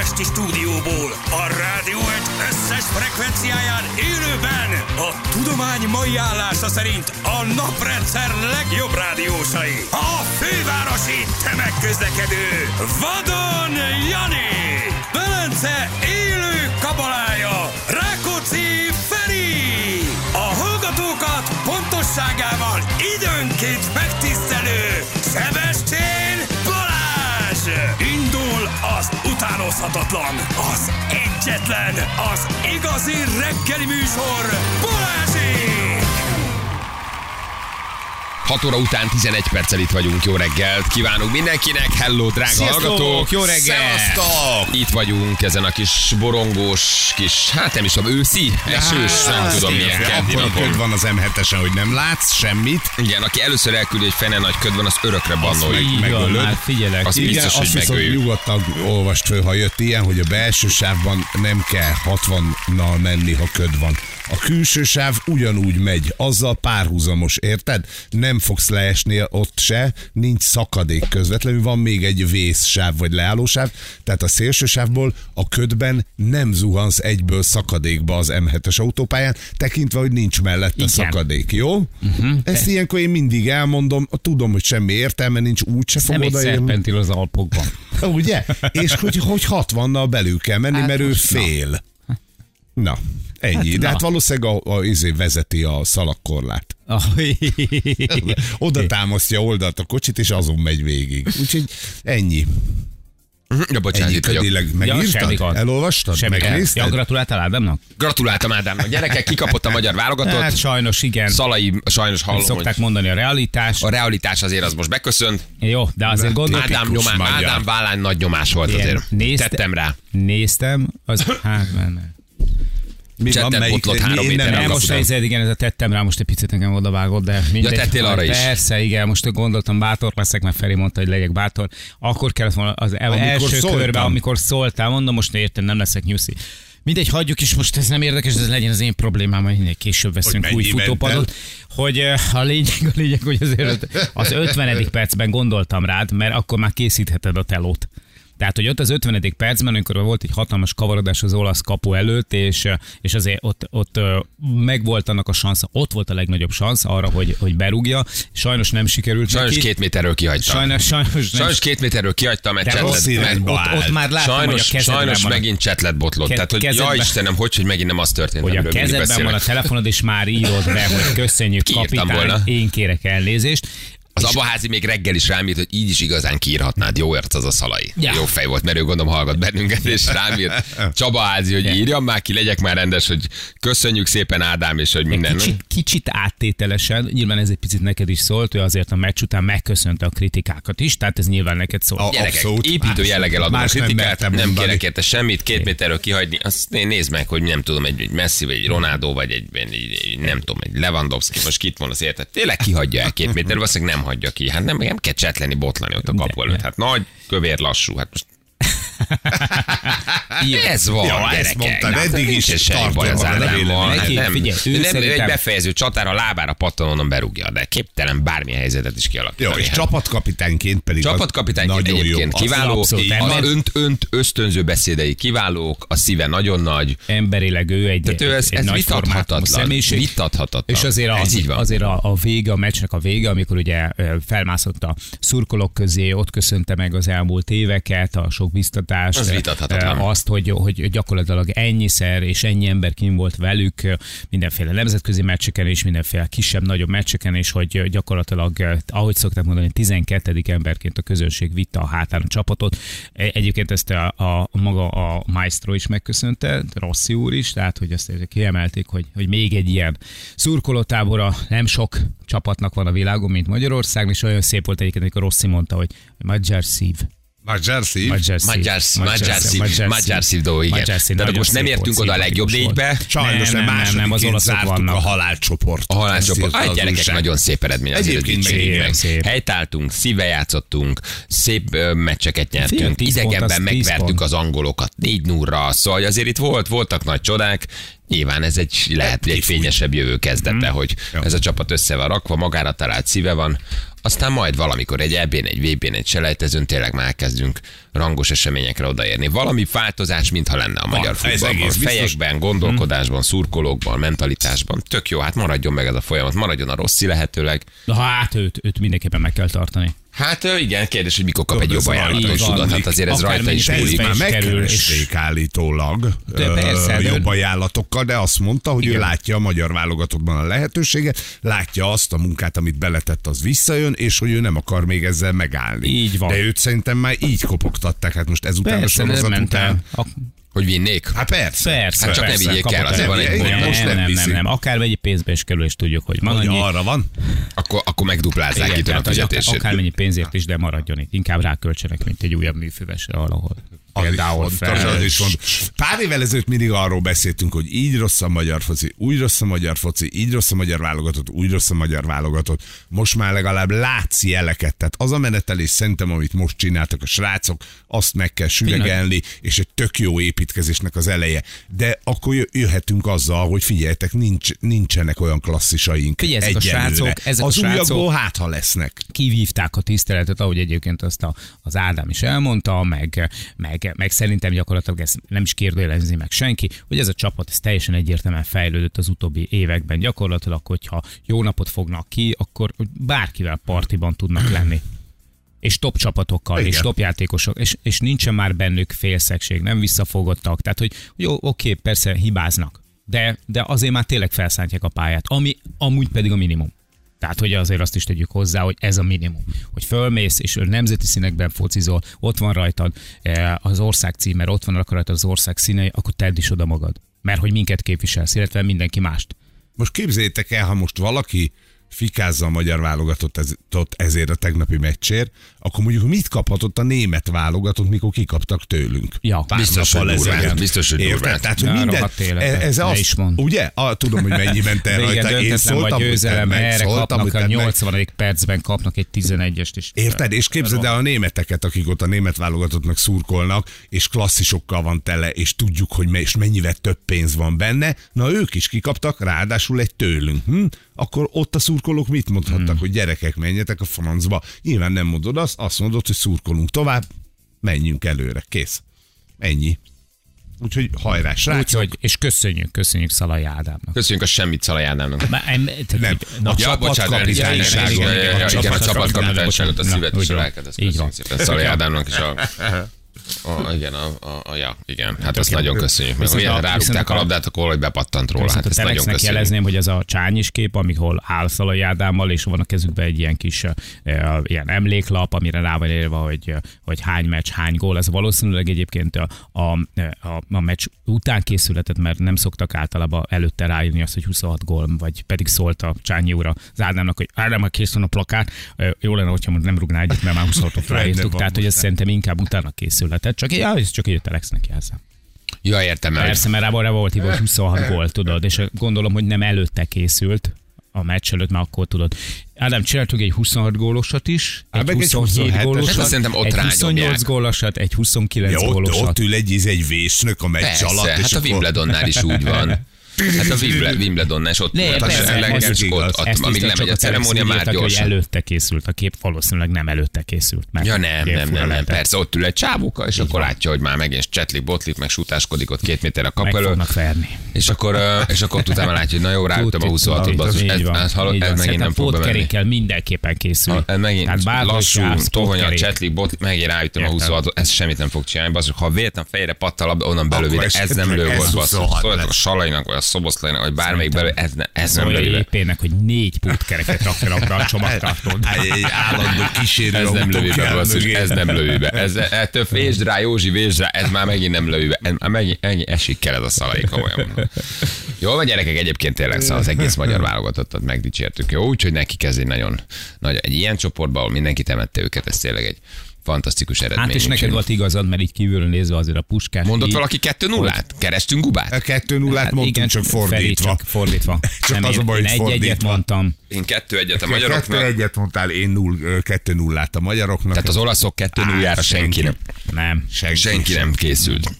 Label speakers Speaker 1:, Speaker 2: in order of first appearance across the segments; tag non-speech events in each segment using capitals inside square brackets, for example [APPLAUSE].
Speaker 1: budapesti stúdióból, a rádió egy összes frekvenciáján élőben, a tudomány mai állása szerint a naprendszer legjobb rádiósai, a fővárosi tömegközlekedő Vadon Jani, Velence élő kabalája, Rákóczi Feri, a hallgatókat pontosságával időnként utánozhatatlan, az egyetlen, az igazi reggeli műsor, Balázsék!
Speaker 2: 6 óra után 11 perccel itt vagyunk. Jó reggelt kívánunk mindenkinek. Hello, drága
Speaker 3: Sziasztok,
Speaker 2: hallgatók.
Speaker 3: jó reggelt.
Speaker 2: Szevasztok. Itt vagyunk ezen a kis borongós, kis, hát nem is tudom, őszi, esős, nem tudom milyen keddi napon.
Speaker 3: van az M7-esen, hogy nem látsz semmit.
Speaker 2: Igen, aki először elküldi, hogy fene nagy köd van, az örökre bannoljuk.
Speaker 3: megölöd.
Speaker 4: már figyelek.
Speaker 2: Az
Speaker 3: Igen,
Speaker 2: biztos, hogy
Speaker 3: azt viszont
Speaker 2: megöljük.
Speaker 3: nyugodtan olvast föl, ha jött ilyen, hogy a belső sávban nem kell 60-nal menni, ha köd van. A külső sáv ugyanúgy megy, azzal párhuzamos, érted? Nem fogsz leesni ott se, nincs szakadék közvetlenül, van még egy vészsáv vagy leállósáv, tehát a szélső sávból a ködben nem zuhansz egyből szakadékba az M7-es autópályán, tekintve, hogy nincs mellette
Speaker 4: Igen.
Speaker 3: szakadék, jó? Uh-huh. Ezt ilyenkor én mindig elmondom, tudom, hogy semmi értelme nincs, úgyse fog
Speaker 4: Nem
Speaker 3: odaérni.
Speaker 4: szerpentil az Alpokban. [LAUGHS]
Speaker 3: Ugye? És hogy, hogy 60-nal belül kell menni,
Speaker 4: Hát
Speaker 3: mert ő
Speaker 4: most na.
Speaker 3: Na, ennyi. De
Speaker 4: na.
Speaker 3: hát valószínűleg a, a, izé vezeti a szalagkorlát. [LAUGHS]
Speaker 4: Ah,
Speaker 3: Oda támasztja oldalt a kocsit, és azon megy végig. Úgyhogy ennyi.
Speaker 2: Ja, bocsánat,
Speaker 3: Ennyi
Speaker 2: itt vagyok.
Speaker 3: ködileg
Speaker 4: semmi
Speaker 3: megírtad?
Speaker 4: gond.
Speaker 3: Elolvastad?
Speaker 4: Semmi.
Speaker 3: Megnézted?
Speaker 4: Ja, gratuláltál Ádámnak?
Speaker 2: Gratuláltam Ádámnak. Gyerekek, kikapott a magyar válogatott.
Speaker 4: Hát sajnos igen.
Speaker 2: Szalai, sajnos hallom,
Speaker 4: Szokták
Speaker 2: hogy
Speaker 4: mondani a realitás.
Speaker 2: a realitás azért az most beköszönt.
Speaker 4: Jó, de azért gondolj.
Speaker 2: Ádám, nyomá,
Speaker 3: magyar.
Speaker 2: Ádám vállán nagy nyomás volt
Speaker 4: Igen.
Speaker 2: azért.
Speaker 4: Nézte-
Speaker 2: Tettem rá.
Speaker 4: Néztem, az, hát.
Speaker 3: Mi
Speaker 2: Csettet botlott három
Speaker 3: én nem
Speaker 4: Nem, most nézed, igen, ez a tettem rá, most egy picit engem odavágott, de mindegy.
Speaker 2: tettél arra is?
Speaker 4: Persze, igen, most gondoltam bátor leszek, mert Feri mondta, hogy legyek bátor. Akkor kellett volna az
Speaker 3: Amikor
Speaker 4: első
Speaker 3: szóltam.
Speaker 4: körben, amikor szóltál, mondom, most értem, nem leszek nyuszi. Mindegy, hagyjuk is, most ez nem érdekes, ez legyen az én problémám, hogy mindegy, később veszünk
Speaker 3: Hogy
Speaker 4: új futópadot. Hogy a lényeg, a lényeg, hogy azért [LAUGHS] az 50. percben gondoltam rád, mert akkor már készítheted a telót. Tehát, hogy ott az 50. percben, amikor volt egy hatalmas kavarodás az olasz kapu előtt, és, és azért ott, ott megvolt annak a szansz, ott volt a legnagyobb szansz arra, hogy, hogy berúgja. Sajnos nem sikerült
Speaker 2: Sajnos
Speaker 4: neki.
Speaker 2: két méterről kihagytam.
Speaker 4: Sajnos, sajnos, nem.
Speaker 2: Sajnos két méterről kihagytam
Speaker 4: De
Speaker 2: csetlet.
Speaker 3: rossz irányba
Speaker 4: ott, ott, már láttam,
Speaker 2: Sajnos,
Speaker 4: hogy a
Speaker 2: sajnos
Speaker 4: van
Speaker 2: megint csetlet botlott.
Speaker 4: Ke-
Speaker 2: Tehát, hogy
Speaker 4: kezedben-
Speaker 2: Istenem, hogy, hogy megint nem az történt,
Speaker 4: hogy a kezedben van a telefonod, és már írod be, hogy köszönjük, kapitány, én kérek elnézést.
Speaker 2: Az abaházi még reggel is rám írt, hogy így is igazán kiírhatnád. Jó ért az a szalai.
Speaker 4: Ja.
Speaker 2: Jó fej volt, mert ő gondolom hallgat bennünket, és rám írt [LAUGHS] Csaba házi, hogy
Speaker 4: Ja.
Speaker 2: írjam már ki, legyek már rendes, hogy köszönjük szépen Ádám, és hogy minden.
Speaker 4: Kicsit, kicsit áttételesen, nyilván ez egy picit neked is szólt, ő azért a meccs után megköszönte a kritikákat is, tehát ez nyilván neked szólt.
Speaker 3: A-
Speaker 2: Gyerekek,
Speaker 3: Abszolút.
Speaker 2: építő jelleggel adom a
Speaker 3: nem
Speaker 2: kritikát, nem,
Speaker 3: mondani.
Speaker 2: kérek érte semmit, két méterről kihagyni, azt né- nézd meg, hogy nem tudom, egy, egy Messi, vagy egy Ronaldo, vagy egy, egy, egy nem tudom, egy Lewandowski, most kit van az érted? Tényleg kihagyja el két méterről, valószínűleg nem hagyja ki. Hát nem, nem kell csetleni, botlani ott a kapu előtt. Hát nagy, kövér, lassú. Hát most [LAUGHS] ez van,
Speaker 3: Ja, ezt
Speaker 2: gyerekek.
Speaker 3: mondtad,
Speaker 2: Na,
Speaker 3: eddig is tartom
Speaker 2: baj az
Speaker 3: a véleményemet.
Speaker 2: Hát
Speaker 4: Neki,
Speaker 2: nem,
Speaker 4: figyelj, ő
Speaker 2: nem,
Speaker 4: szerintem-
Speaker 2: egy befejező csatára a lábára pattan onnan berúgja, de képtelen bármi helyzetet is
Speaker 3: Jó,
Speaker 2: kialakítani.
Speaker 3: és
Speaker 2: Hát.
Speaker 3: csapatkapitányként pedig
Speaker 2: Csapatkapitányként
Speaker 3: jó.
Speaker 2: egyébként
Speaker 3: Az-
Speaker 2: kiváló,
Speaker 4: abszolút
Speaker 2: az önt, önt ösztönző beszédei kiválók, a szíve nagyon nagy,
Speaker 4: Emberileg ő egy,
Speaker 2: tehát ő ez,
Speaker 4: egy
Speaker 2: ez
Speaker 4: nagy
Speaker 2: vitathatatlan. Vitathatatlan.
Speaker 4: És azért, az,
Speaker 2: így van.
Speaker 4: azért a, a vége, a meccsnek a vége, amikor ugye felmászott a szurkolók közé, ott köszönte meg az elmúlt éveket, a sok biztatást,
Speaker 2: Az vitathatatlan.
Speaker 4: ö, azt, hogy, hogy gyakorlatilag ennyiszer és ennyi ember kim volt velük ö, mindenféle nemzetközi meccseken és mindenféle kisebb-nagyobb meccseken, és hogy ö, gyakorlatilag, ahogy szokták mondani, 12. emberként a közönség vitte a hátán a csapatot. E- Egyébként ezt a, a maga a Maestro is megköszönte, Rossi úr is, tehát hogy azt kiemelték, hogy, hogy még egy ilyen szurkolótábora nem sok csapatnak van a világon, mint Magyarország, és olyan szép volt egyébként, amikor Rossi mondta, hogy magyar szív.
Speaker 3: Magyar szív?
Speaker 4: Magyar szív.
Speaker 2: Magyar szív, magyar szív, magyar szív dolgok, igen.
Speaker 4: Magyar nagyon
Speaker 2: most nem értünk oda a legjobb négybe,
Speaker 3: Sajnos
Speaker 4: Nem,
Speaker 3: nem,
Speaker 4: nem, az olaszok vannak.
Speaker 3: a halálcsoport.
Speaker 2: A halálcsoport. A gyerekek nagyon szép eredmény. azért
Speaker 3: Egyébként meg.
Speaker 2: Helytáltunk, szíve játszottunk, szép meccseket nyertünk, idegenben megvertük az angolokat négy nurra, szóval azért itt volt, voltak nagy csodák, Nyilván ez egy lehet, hogy egy fényesebb jövő kezdete, hogy
Speaker 3: Ja.
Speaker 2: ez a csapat össze van rakva, magára talált szíve van. Aztán majd valamikor egy EB-n, egy VB-n, egy selejtezőn tényleg már kezdünk rangos eseményekre odaérni. Valami változás, mintha lenne a magyar
Speaker 3: ez
Speaker 2: futballban. Fejekben, gondolkodásban, szurkolókban, mentalitásban. Tök jó, hát maradjon meg ez a folyamat, maradjon a Rossi lehetőleg.
Speaker 4: Na hát őt, őt mindenképpen meg kell tartani.
Speaker 2: Hát ö, igen, kérdés, hogy mikor kap
Speaker 3: Tudod,
Speaker 2: egy jobb ajánlatot,
Speaker 4: is
Speaker 2: tudod, hát azért ez rajta is múlik.
Speaker 3: Már megkeresték állítólag
Speaker 4: De
Speaker 3: ö,
Speaker 4: persze, de-
Speaker 3: jobb ajánlatokkal, de azt mondta, hogy ő
Speaker 4: Igen.
Speaker 3: látja a magyar válogatottban a lehetőséget, látja azt a munkát, amit beletett, az visszajön, és hogy ő nem akar még ezzel megállni.
Speaker 4: Így van.
Speaker 3: De őt szerintem már így kopogtatták, hát most ezután
Speaker 4: Persze,
Speaker 3: a
Speaker 4: nem
Speaker 3: sorozat után.
Speaker 4: A-
Speaker 2: Hogy vinnék?
Speaker 3: Hát persze.
Speaker 4: Persze,
Speaker 2: Hát csak ne
Speaker 4: persze,
Speaker 2: vigyék el, azért van egy
Speaker 4: nem,
Speaker 2: mondat.
Speaker 3: Most nem
Speaker 4: nem, nem, nem, akármennyi pénzbe is kerül, és tudjuk, hogy van annyi.
Speaker 3: arra van.
Speaker 2: Akkor, akkor megduplázzák tudom a
Speaker 4: akár-
Speaker 2: fizetését.
Speaker 4: akármennyi pénzért is, de maradjon itt. Inkább ráköltsenek, mint egy újabb műfüvesre valahol.
Speaker 3: Az
Speaker 4: Például
Speaker 3: fontos,
Speaker 4: fel.
Speaker 3: az is fontos. Pár évvel ezelőtt mindig arról beszéltünk, hogy így rossz a magyar foci, úgy rossz a magyar foci, így rossz a magyar válogatott, úgy rossz a magyar válogatott. Most már legalább látsz jeleket. Tehát az a menetelés szerintem, amit most csináltak a srácok, azt meg kell süvegelni, és egy tök jó építkezésnek az eleje. De akkor jö- jöhetünk azzal, hogy figyeljetek, nincs, nincsenek olyan klasszisaink.
Speaker 4: Figyelj, ezek a
Speaker 3: egyelőre.
Speaker 4: srácok- ezek a
Speaker 3: az
Speaker 4: srácok-
Speaker 3: újakból hát, ha lesznek.
Speaker 4: kivívták a tiszteletet, ahogy egyébként azt a, az Ádám is elmondta, meg, meg, meg szerintem gyakorlatilag ezt nem is kérdőjelezni meg senki, hogy ez a csapat ez teljesen egyértelműen fejlődött az utóbbi években gyakorlatilag, hogyha jó napot fognak ki, akkor bárkivel partiban tudnak lenni. És top csapatokkal,
Speaker 3: Igen.
Speaker 4: és top játékosok, és, és nincsen már bennük félszegség, nem visszafogottak. Tehát, hogy jó, oké, persze hibáznak, de, de azért már tényleg felszántják a pályát, ami amúgy pedig a minimum. Tehát, hogy azért azt is tegyük hozzá, hogy ez a minimum. Hogy fölmész, és nemzeti színekben focizol, ott van rajtad eh, az ország címer, ott van rajtad az ország színei, akkor tedd is oda magad. Mert hogy minket képviselsz, illetve mindenki mást.
Speaker 3: Most képzeljétek el, ha most valaki fikázza a magyar válogatott ez, tot ezért a tegnapi meccsért, akkor mondjuk mit kaphatott a német válogatott, mikor kikaptak tőlünk?
Speaker 4: Ja,
Speaker 3: Pár
Speaker 2: biztos, hogy durván, biztos, hogy durván.
Speaker 3: Tehát, hogy minden,
Speaker 4: életbe.
Speaker 3: ez az,
Speaker 4: is mondd.
Speaker 3: ugye? A, tudom, hogy mennyi ment el rajta. Én szóltam,
Speaker 4: vagy győzelem, erre kapnak a
Speaker 3: te meg.
Speaker 4: 80. percben kapnak egy 11-est is.
Speaker 3: Érted? És képzeld el a németeket, akik ott a német válogatottnak szurkolnak, és klasszisokkal van tele, és tudjuk, hogy és mennyivel több pénz van benne. Na ők is kikaptak, ráadásul egy tőlünk. Hm? Akkor ott a szurkolók mit mondhattak,
Speaker 4: Hmm.
Speaker 3: hogy gyerekek, menjetek a francba. Nyilván nem mondod azt, azt mondod, hogy szurkolunk tovább, menjünk előre. Kész. Ennyi. Úgyhogy hajrá, srácok.
Speaker 4: Úgyhogy, és köszönjük, köszönjük Szalai Ádámnak.
Speaker 2: Köszönjük a semmit Szalai Ádámnak.
Speaker 4: Már em- tehát,
Speaker 3: Nem.
Speaker 4: na,
Speaker 3: A csapatkapitányságot.
Speaker 2: a csapatkapitányságot a szívet is
Speaker 4: van.
Speaker 2: köszönjük szépen. Szalai Ádámnak is a... A, igen, a, a, a, ja, igen, hát azt nagyon köszönjük. Meg,
Speaker 4: a-
Speaker 2: rárúgták a labdát, akkor hogy bepattant róla. Hát
Speaker 4: a
Speaker 2: ezt nagyon köszönjük.
Speaker 4: jelezném, hogy ez a csányis kép, amikor áll Szalai Ádámmal, és van a kezükben egy ilyen kis uh, ilyen emléklap, amire rá van írva, hogy, hogy hány meccs, hány gól. Ez valószínűleg egyébként a, a, a, a meccs után készületett, mert nem szoktak általában előtte ráírni azt, hogy 26 gól, vagy pedig szólt a Csányi úr az Ádámnak, hogy Ádám, kész van a plakát, uh, jó lenne, hogyha nem rugná egyet, mert már 26-ot [LAUGHS]
Speaker 3: Rendben
Speaker 4: ráírtuk, tehát hogy ez szerintem inkább utána készületett. Csak, ja, ez csak egy a Telexnek jelzem.
Speaker 2: Ja, értem, mert
Speaker 4: Persze, mert rá volt hogy [LAUGHS] 26 gól, tudod, és gondolom, hogy nem előtte készült a meccs előtt, mert akkor tudod. Ádám, csináltunk egy 26 gólosat is,
Speaker 3: Á,
Speaker 4: egy
Speaker 3: meg egy
Speaker 4: 27
Speaker 3: 27-es.
Speaker 4: gólosat,
Speaker 2: Hát azt szerintem ott
Speaker 4: egy
Speaker 2: rányomják.
Speaker 4: 28 gólosat, egy 29
Speaker 3: Ja, ott,
Speaker 4: gólosat.
Speaker 3: ott ül egy, egy vésnök a meccs
Speaker 2: Persze,
Speaker 3: alatt.
Speaker 2: hát
Speaker 3: és
Speaker 2: a
Speaker 3: akkor-
Speaker 2: Wimbledonnál is úgy van. [LAUGHS] Hát a Wimbledon, is ott
Speaker 4: Ne,
Speaker 2: volt a
Speaker 4: Ezt
Speaker 2: amíg nem megy a ceremónia, már gyorsan.
Speaker 4: előtte készült a kép, valószínűleg nem előtte készült. Mert
Speaker 2: Ja nem, nem, nem, nem, persze ott ül egy csávóka, és akkor látja, hogy már megint csetlik, botlik, meg sutáskodik ott két méter a kap
Speaker 4: verni.
Speaker 2: és akkor, és akkor utána látja, hogy na jó, ráütöm a 26-ot, basszus, ez, ez, megint nem fog bemenni.
Speaker 4: mindenképpen készül.
Speaker 2: Megint lassú,
Speaker 4: pótkerék.
Speaker 2: csetlik, bot, megint ráütöm a
Speaker 4: Értem.
Speaker 2: 26 ez semmit nem fog csinálni, basszus, ha véletlen fejre pattal, onnan belővi, de ez nem lő
Speaker 3: ez
Speaker 2: volt, basszus.
Speaker 3: 26
Speaker 2: Szóljatok a salainak, vagy a szoboszlainak, vagy bármelyik belőle, ez, ne, ez nem
Speaker 4: Szóval
Speaker 2: lő be.
Speaker 4: épének, hogy négy pótkereket rakjanak be a csomagtartót.
Speaker 3: Egy, állandó kísérő
Speaker 2: Ez nem lövi be, basszus, ez nem lövi be. Ez, ettől vésd rá, Józsi, vésd rá, ez már megint nem lövi be. Ez már megint, ennyi esik kell ez a szalai, komolyan mondom. Jó van, gyerekek, egyébként tényleg szóval az egész magyar válogatottat megdicsértük. Jó, úgyhogy nekik ez egy nagyon nagy, egy ilyen csoportban, ahol mindenki temette őket, ez tényleg egy fantasztikus eredmény.
Speaker 4: Hát és neked volt igazad, mert így kívülről nézve azért a puskás.
Speaker 2: Mondott
Speaker 4: így-
Speaker 2: valaki 2 0 Kerestünk gubát?
Speaker 3: A kettő nullát
Speaker 4: Hát
Speaker 3: mondtunk,
Speaker 4: igen,
Speaker 3: csak fordítva.
Speaker 4: csak fordítva. [LAUGHS]
Speaker 3: Csak az a
Speaker 4: én,
Speaker 3: baj, hogy
Speaker 4: egy egyet mondtam.
Speaker 2: Én kettő egyet a
Speaker 3: Kettő
Speaker 2: magyaroknak.
Speaker 3: egyet mondtál, én null, kettő nullát a magyaroknak.
Speaker 2: Tehát az olaszok 2 0
Speaker 3: Á,
Speaker 2: senki nem.
Speaker 4: Nem.
Speaker 3: senki,
Speaker 2: Senki nem készült.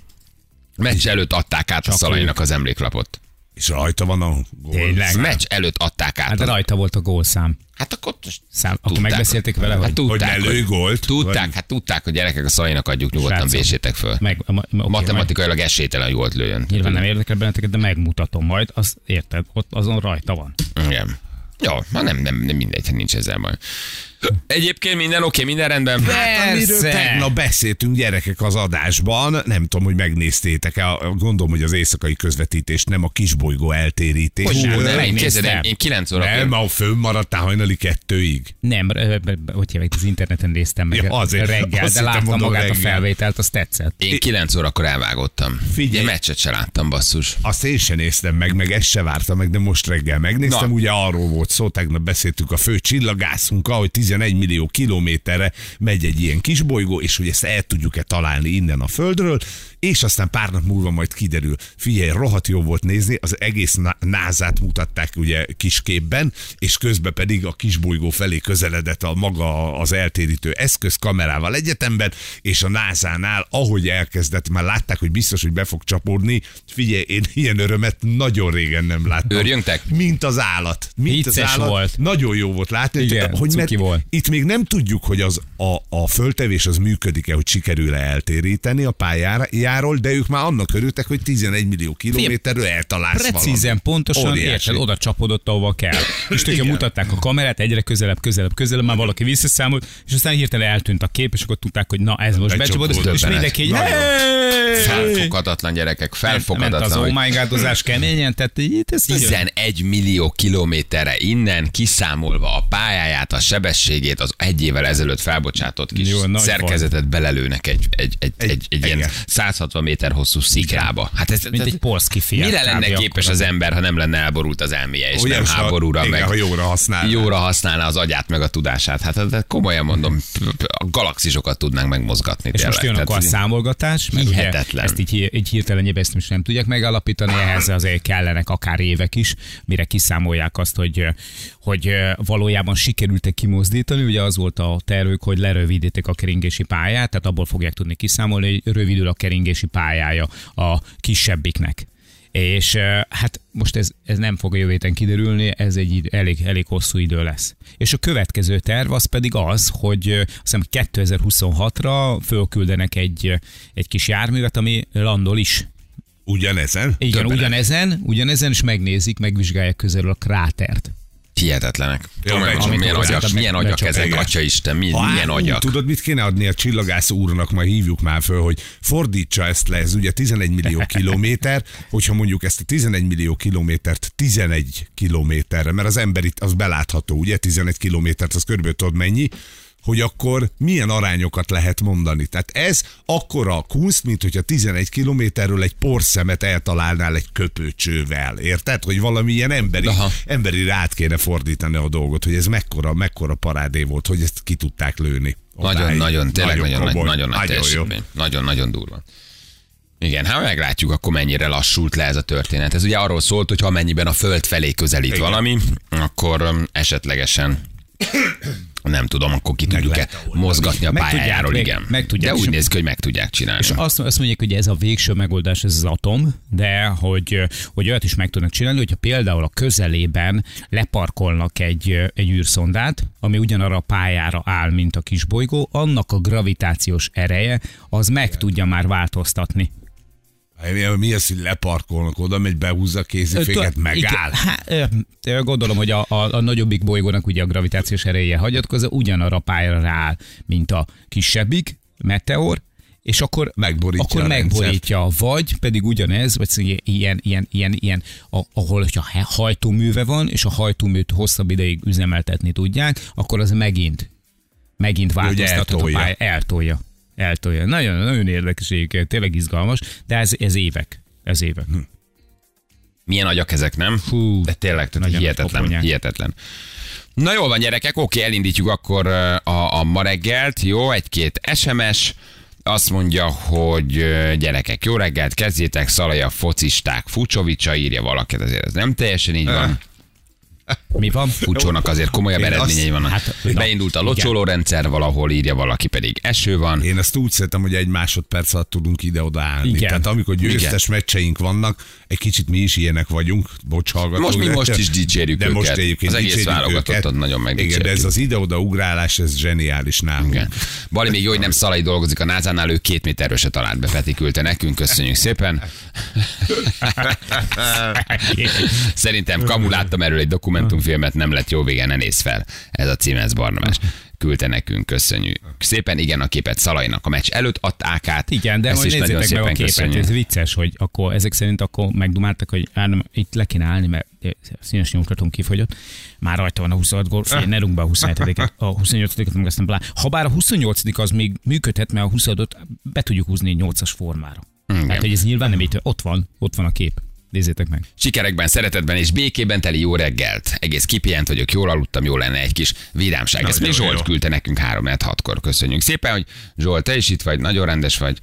Speaker 2: Meccs előtt adták át a
Speaker 4: Csak
Speaker 2: szalainak az emléklapot.
Speaker 3: És rajta van a gól.
Speaker 4: Tényleg?
Speaker 2: Meccs előtt adták át.
Speaker 4: Hát de rajta volt a gólszám.
Speaker 2: Hát akkor most
Speaker 4: Szám, akkor
Speaker 2: tudták.
Speaker 4: megbeszélték vele,
Speaker 2: Hát
Speaker 4: hogy
Speaker 2: tudták,
Speaker 3: Hogy gólt?
Speaker 2: Tudták,
Speaker 3: Vagy-
Speaker 2: hát tudták, hogy gyerekek a szainak adjuk nyugodtan, vésétek föl.
Speaker 4: meg, ma, ma, okay,
Speaker 2: Matematikailag esélytelen, hogy gólt lőjön.
Speaker 4: meg, nyilván nem érdekel benneteket, de megmutatom majd, azt érted, ott azon rajta van.
Speaker 2: Igen. Jó, ma nem, nem, nem mindegy, nincs ezzel baj. Egyébként minden oké, minden rendben.
Speaker 3: Hát, amiről tegnap beszéltünk gyerekek az adásban, nem tudom, hogy megnéztétek-e, gondolom, hogy az éjszakai közvetítés nem a kisbolygó eltérítés.
Speaker 4: Hogy nem,
Speaker 3: Ö,
Speaker 4: nem,
Speaker 2: Nem, én,
Speaker 4: megnéztem.
Speaker 2: képzeld, én, én 9 óra.
Speaker 3: nem, a fönnmaradtál hajnali kettőig.
Speaker 4: Nem, hogy hívják, az interneten néztem meg
Speaker 3: Ja, azért.
Speaker 4: reggel,
Speaker 3: Azt
Speaker 4: de láttam magát a
Speaker 3: reggel.
Speaker 4: felvételt, az tetszett.
Speaker 2: Én 9 órakor elvágottam.
Speaker 3: Figyelj.
Speaker 2: Én meccset se láttam, basszus.
Speaker 3: Azt én sem néztem meg, meg ezt se vártam meg, de most reggel megnéztem.
Speaker 2: Na.
Speaker 3: Ugye arról volt szó, tegnap beszéltünk a fő csillagászunkkal, hogy 11 millió kilométerre megy egy ilyen kisbolygó, és hogy ezt el tudjuk-e találni innen a Földről, és aztán pár nap múlva majd kiderül. Figyelj, rohadt jó volt nézni, az egész názát mutatták ugye kisképben, és közben pedig a kisbolygó felé közeledett a maga az eltérítő eszköz kamerával egyetemben, és a názánál, ahogy elkezdett, már látták, hogy biztos, hogy be fog csapódni. Figyelj, én ilyen örömet nagyon régen nem láttam.
Speaker 2: Örjöngtek?
Speaker 3: Mint az állat. Mint az
Speaker 4: Vicces
Speaker 3: állat.
Speaker 4: volt.
Speaker 3: Nagyon jó volt látni,
Speaker 4: Igen,
Speaker 3: hogy
Speaker 4: cuki volt.
Speaker 3: Itt még nem tudjuk, hogy az a, a föltevés az működik-e, hogy sikerül-e eltéríteni a pályáról, de ők már annak örültek, hogy 11 millió kilométerről eltalálsz
Speaker 4: Precízen,
Speaker 3: valamit.
Speaker 4: pontosan, érted, oda csapodott, ahova kell. És
Speaker 3: Igen.
Speaker 4: mutatták a kamerát, egyre közelebb, közelebb, közelebb, már valaki visszaszámolt, és aztán hirtelen eltűnt a kép, és akkor tudták, hogy na ez most
Speaker 3: Becsapódott.
Speaker 4: és mindenki egy!
Speaker 2: Felfoghatatlan gyerekek,
Speaker 4: Ment az oh my godozás keményen, tehát így ez nagyon-
Speaker 2: 11 millió kilométerre innen kiszámolva a pályáját, a sebességét, az egy évvel ezelőtt felbocsátott kis
Speaker 4: Jó,
Speaker 2: szerkezetet belelőnek egy, egy, egy, egy, egy, egy ilyen
Speaker 3: igen.
Speaker 2: 160 méter hosszú sziklába. Hát ez,
Speaker 4: Mint egy polszki fiat.
Speaker 2: Mire lenne képes az ember, ha nem lenne elborult az elméje, és
Speaker 3: Ugye,
Speaker 2: nem háborúra,
Speaker 3: igen,
Speaker 2: meg
Speaker 3: ha jóra használná.
Speaker 2: jóra használná az agyát, meg a tudását. Hát de komolyan mondom, a galaxisokat tudnánk megmozgatni.
Speaker 4: És most jön akkor a számolgatás, mert
Speaker 2: Hihetetlen.
Speaker 4: ezt így, így hirtelen ezt most nem tudják megállapítani, ehhez azért kellenek akár évek is, mire kiszámolják azt, hogy, hogy valójában sikerült-e kimozdítani. Ugye az volt a tervük, hogy lerövidítik a keringési pályát, tehát abból fogják tudni kiszámolni, hogy rövidül a keringési pályája a kisebbiknek. És hát most ez, ez nem fog a jövő héten kiderülni, ez egy elég, elég hosszú idő lesz. És a következő terv az pedig az, hogy azt hiszem 2026-ra fölküldenek egy, egy kis járművet, ami landol is.
Speaker 3: Ugyanezen?
Speaker 4: Igen,
Speaker 3: Döbbenet.
Speaker 4: ugyanezen, ugyanezen is megnézik, megvizsgálják közelről a krátert.
Speaker 2: Hihetetlenek.
Speaker 3: Ja,
Speaker 2: Tudom,
Speaker 3: meg-
Speaker 2: hogy milyen agyak, milyen ezek,
Speaker 3: becsapják.
Speaker 2: atya Isten, mi,
Speaker 3: Ha
Speaker 2: milyen
Speaker 3: ú,
Speaker 2: agyak.
Speaker 3: Tudod, mit kéne adni a csillagász úrnak, majd hívjuk már föl, hogy fordítsa ezt le, ez ugye 11 millió [LAUGHS] kilométer, hogyha mondjuk ezt a 11 millió kilométert 11 kilométerre, mert az ember itt az belátható, ugye 11 kilométert, az körülbelül tudod mennyi, hogy akkor milyen arányokat lehet mondani. Tehát ez akkora kunst, mint hogyha 11 kilométerről egy porszemet eltalálnál egy köpőcsővel. Érted? Hogy valami ilyen emberi,
Speaker 2: Aha.
Speaker 3: emberi rát kéne fordítani a dolgot, hogy ez mekkora, mekkora parádé volt, hogy ezt ki tudták lőni.
Speaker 2: Nagyon,
Speaker 3: Odáig.
Speaker 2: nagyon, tényleg nagyon, nagy,
Speaker 3: komoly,
Speaker 2: nagyon nagy
Speaker 3: jó.
Speaker 2: teljesítmény. Nagyon, nagyon durva. Igen, hát meglátjuk akkor mennyire lassult le ez a történet. Ez ugye arról szólt, hogy ha mennyiben a föld felé közelít
Speaker 3: Igen.
Speaker 2: valami, akkor um, esetlegesen nem tudom, akkor ki
Speaker 3: lehet oldani.
Speaker 2: mozgatni a
Speaker 4: Meg tudják,
Speaker 2: pályáról,
Speaker 4: meg-
Speaker 2: igen.
Speaker 4: meg tudják,
Speaker 2: De úgy néz ki, hogy meg tudják csinálni.
Speaker 4: És azt, azt mondják, hogy ez a végső megoldás, ez az atom, de hogy, hogy olyat is meg tudnak csinálni, hogyha például a közelében leparkolnak egy, egy űrszondát, ami ugyanarra a pályára áll, mint a kisbolygó, annak a gravitációs ereje az meg tudja már változtatni.
Speaker 3: Mi, az, hogy leparkolnak oda, megy, behúzza a kéziféket, megáll.
Speaker 4: igen, hát, ö, gondolom, hogy a, a, a nagyobbik bolygónak ugye a gravitációs ereje hagyatkozó ugyanarra pályára rááll, mint a kisebbik meteor, és akkor
Speaker 3: Megborítja
Speaker 4: akkor megborítja, vagy pedig ugyanez, vagy szóval ilyen, ilyen, ilyen, ilyen ahol hogyha hajtóműve van, és a hajtóműt hosszabb ideig üzemeltetni tudják, akkor az megint, megint változtathat a pálya, eltolja. Eltolja. Nagyon, nagyon érdekes egyébként, tényleg izgalmas, de ez, ez évek. Ez évek.
Speaker 3: Hm.
Speaker 2: Milyen agyak ezek, nem?
Speaker 4: Fú,
Speaker 2: De tényleg, tehát hihetetlen,
Speaker 4: koponyák.
Speaker 2: hihetetlen. Na jól van, gyerekek, oké, elindítjuk akkor a, a ma reggelt. Jó, egy-két SMS. Azt mondja, hogy gyerekek, jó reggelt, kezdjétek, Szalaja, focisták, Fucsovicsa írja valakit, azért ez nem teljesen így van.
Speaker 4: Mi van?
Speaker 2: Fucsónak azért komolyabb
Speaker 3: Én azt-
Speaker 2: eredményei vannak.
Speaker 4: hát,
Speaker 2: Beindult a
Speaker 4: igen.
Speaker 2: locsoló rendszer, valahol írja valaki pedig eső van.
Speaker 3: Én ezt úgy szeretem, hogy egy másodperc alatt tudunk ide-oda állni.
Speaker 4: Igen.
Speaker 3: Tehát amikor győztes meccseink vannak, egy kicsit mi is ilyenek vagyunk, bocs hallgatók.
Speaker 2: Most mi
Speaker 3: de-
Speaker 2: most is dicsérjük
Speaker 3: de
Speaker 2: őket.
Speaker 3: most egyébként
Speaker 2: Az egész válogatottat nagyon
Speaker 3: Igen,
Speaker 2: megdicsérjük.
Speaker 3: de ez az ide-oda ugrálás, ez zseniális nálunk.
Speaker 2: Igen. Bali még jó, hogy nem Szalai dolgozik a názánál, ő két méterről se talált be, Peti küldte nekünk, köszönjük szépen. [LAUGHS] Szerintem Kamu láttam erről egy dokumentumfilmet, nem lett jó vége, ne néz fel. Ez a cím, ez Barnabás. Küldte nekünk, köszönjük. Szépen igen a képet Szalainak a meccs előtt adták át.
Speaker 4: Igen, de
Speaker 2: Ezt nagyon
Speaker 4: nézzétek meg a képet,
Speaker 2: köszönjük.
Speaker 4: ez vicces, hogy akkor ezek szerint akkor megdumáltak, hogy á, nem, itt le kéne állni, mert színes nyomtatom kifogyott. Már rajta van a 26 gól, figyelj, ne rúgd be a 27 a 28-et, meg aztán blá. Ha bár a 28 az még működhet, mert a 26 be tudjuk húzni 8-as formára.
Speaker 2: Igen.
Speaker 4: Tehát, hogy ez nyilván nem így, ott van, ott van a kép. Nézzétek meg.
Speaker 2: Sikerekben, szeretetben és békében teli jó reggelt. Egész kipihent vagyok, jól aludtam, jó lenne egy kis vidámság. Ezt még Zsolt
Speaker 3: jó.
Speaker 2: küldte nekünk 3 6 kor Köszönjük szépen, hogy Zsolt, te is itt vagy, nagyon rendes vagy.